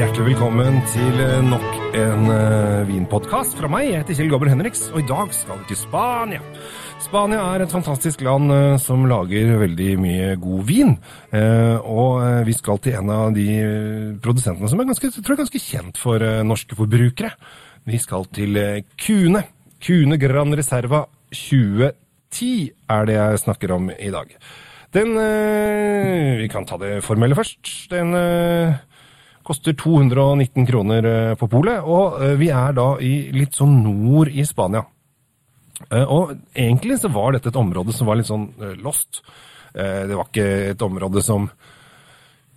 Hjertelig velkommen til eh, nok en uh, vinpodkast fra meg. Jeg heter Kjell Gabel Henriks, og i dag skal vi til Spania. Spania er et fantastisk land uh, som lager veldig mye god vin. Uh, og vi skal til en av de produsentene som er ganske, tror jeg ganske kjent for norske forbrukere. Vi skal til Kune. Kune Gran Reserva 2010 er det jeg snakker om i dag. Den Vi kan ta det formelle først. Den Koster 219 kroner eh, på polet, og eh, vi er da i litt sånn nord i Spania. Eh, og egentlig så var dette et område som var litt sånn lost. Det var ikke et område som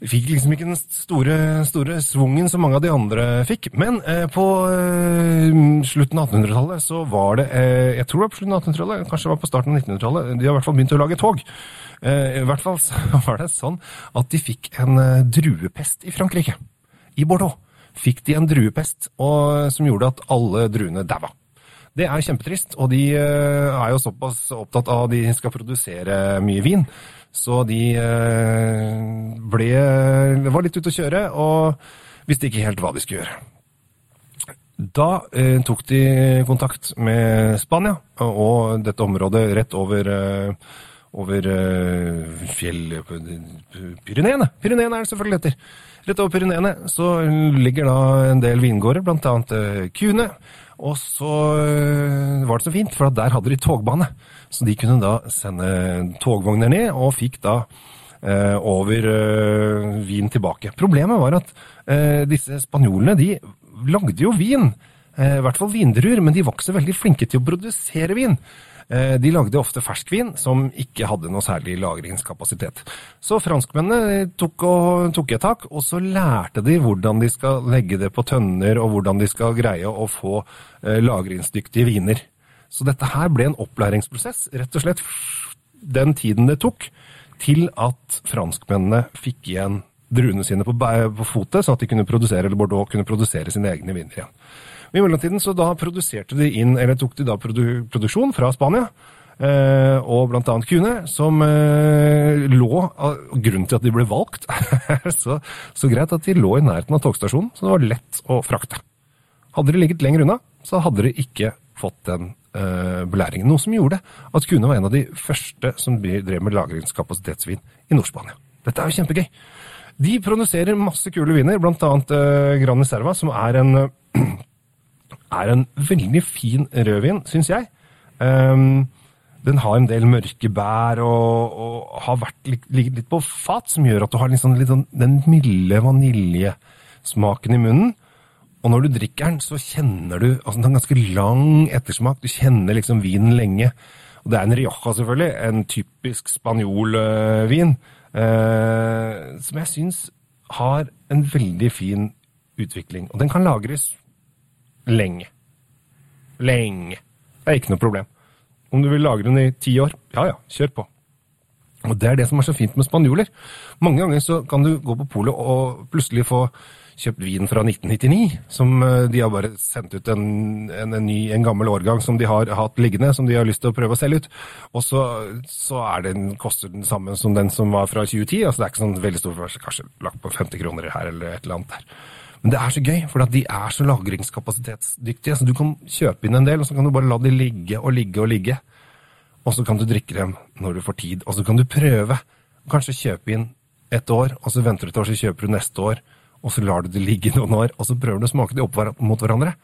fikk liksom ikke den store, store svungen som mange av de andre fikk. Men eh, på eh, slutten av 1800-tallet så var det eh, Jeg tror det var på slutten av 1800-tallet, kanskje det var på starten av 1900-tallet. De har i hvert fall begynt å lage tog. I hvert fall var det sånn at de fikk en druepest i Frankrike i Bordeaux fikk de en druepest og, som gjorde at alle druene daua. Det er kjempetrist, og de eh, er jo såpass opptatt av at de skal produsere mye vin. Så de eh, ble var litt ute å kjøre og visste ikke helt hva de skulle gjøre. Da eh, tok de kontakt med Spania og dette området rett over, eh, over uh, fjell... Pyreneene! Pyreneene er det selvfølgelig etter. Rett over Pyreneene så ligger da en del vingårder, blant annet uh, Kune. Og så uh, var det så fint, for der hadde de togbane. Så de kunne da sende togvogner ned, og fikk da over vin tilbake. Problemet var at disse spanjolene de lagde jo vin. I hvert fall vindruer, men de var ikke så veldig flinke til å produsere vin. Eh, de lagde ofte ferskvin som ikke hadde noe særlig lagringskapasitet. Så franskmennene tok, og, tok et tak, og så lærte de hvordan de skal legge det på tønner, og hvordan de skal greie å få eh, lagringsdyktige viner. Så dette her ble en opplæringsprosess, rett og slett den tiden det tok til at franskmennene fikk igjen druene sine på, på fotet, sånn at de kunne produsere, eller Bordeaux kunne produsere sine egne viner igjen. I mellomtiden så da produserte de inn, eller tok de da produ produksjon fra Spania. Uh, og blant annet Kune, som uh, lå Grunnen til at de ble valgt, er så, så, greit at de lå i nærheten av togstasjonen, så det var lett å frakte. Hadde de ligget lenger unna, så hadde de ikke fått den eh, belæringen. Noe som gjorde at Kune var en av de første som drev med lagringskapasitetsvin i Nord-Spania. Dette er jo kjempegøy. De produserer masse kule viner, blant annet Gran Serva, som er en er en veldig fin rødvin, syns jeg. Um, den har en del mørke bær og, og har vært, ligget litt på fat, som gjør at du har liksom, litt sånn, den milde vaniljesmaken i munnen. Og når du drikker den, så kjenner du altså Den har ganske lang ettersmak. Du kjenner liksom vinen lenge. Og det er en Rioja, selvfølgelig. En typisk spanjolvin. Eh, som jeg syns har en veldig fin utvikling. Og den kan lagres Lenge. Lenge. Det er ikke noe problem. Om du vil lagre den i ti år, ja ja, kjør på. Og Det er det som er så fint med spanjoler. Mange ganger så kan du gå på polet og plutselig få kjøpt vin fra 1999, som eh, de har bare sendt ut en, en, en, ny, en gammel årgang som de har hatt liggende, som de har lyst til å prøve å selge ut. Og så, så den, koster den samme som den som var fra 2010. altså Det er ikke sånn veldig stor forskjell, kanskje lagt på 50 kroner her eller et eller annet der. Men det er så gøy, for de er så lagringskapasitetsdyktige. Så du kan kjøpe inn en del, og så kan du bare la de ligge og ligge og ligge. Og så kan du drikke dem når du får tid. Og så kan du prøve. Kanskje kjøpe inn et år, og så venter du et år, så kjøper du neste år. Og så lar du det ligge noen år, og så prøver du å smake dem opp mot hverandre.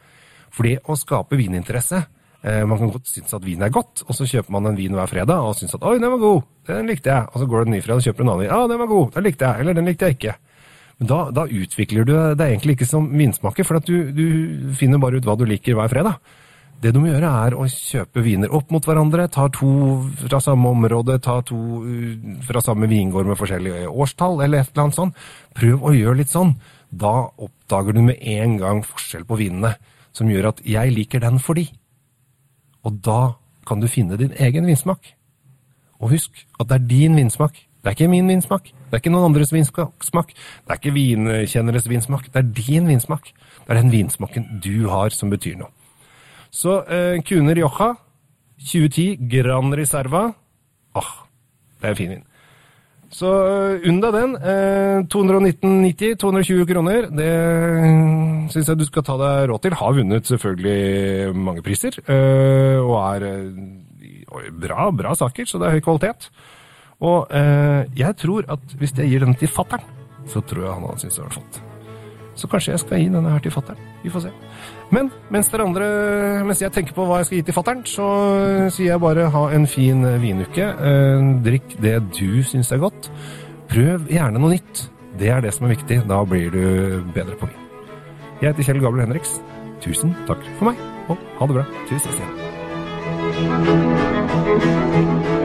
Fordi å skape vininteresse eh, Man kan godt synes at vin er godt, og så kjøper man en vin hver fredag og synes at 'oi, den var god', den likte jeg'. Og så går det en ny fredag og kjøper en annen vin. 'Ja, den var god, den likte jeg', eller 'den likte jeg ikke'. Da, da, utvikler du deg egentlig ikke som vinsmaker, for du, du, finner bare ut hva du liker hver fredag. Det du må gjøre, er å kjøpe viner opp mot hverandre. Ta to fra samme område, ta to uh, fra samme vingård med forskjellige årstall, eller et eller annet sånt. Prøv å gjøre litt sånn. Da oppdager du med en gang forskjell på vinene, som gjør at 'jeg liker den fordi'. Og da kan du finne din egen vinsmak. Og husk at det er din vinsmak. Det er ikke min vinsmak. Det er ikke noen andres vinsmak. Det er ikke vinkjenneres vinsmak. Det er din vinsmak. Det er den vinsmaken du har som betyr noe. Så eh, Kune Rioja 2010 Gran Reserva. Ah, det er en fin vin. Så øh, unn deg den. Eh, 219,90, 220 kroner. Det syns jeg du skal ta deg råd til. Har vunnet selvfølgelig mange priser, eh, og er eh, bra, bra saker, så det er høy kvalitet. Og eh, jeg tror at hvis jeg gir den til fattern, så tror jeg han hadde syntes det var flott. Så kanskje jeg skal gi denne her til fattern. Vi får se. Men mens, dere andre, mens jeg tenker på hva jeg skal gi til fattern, så sier jeg bare ha en fin vinuke. Eh, drikk det du syns er godt. Prøv gjerne noe nytt. Det er det som er viktig. Da blir du bedre på vin. Jeg heter Kjell Gabriel Henriks. Tusen takk for meg, og ha det bra Tusen igjen.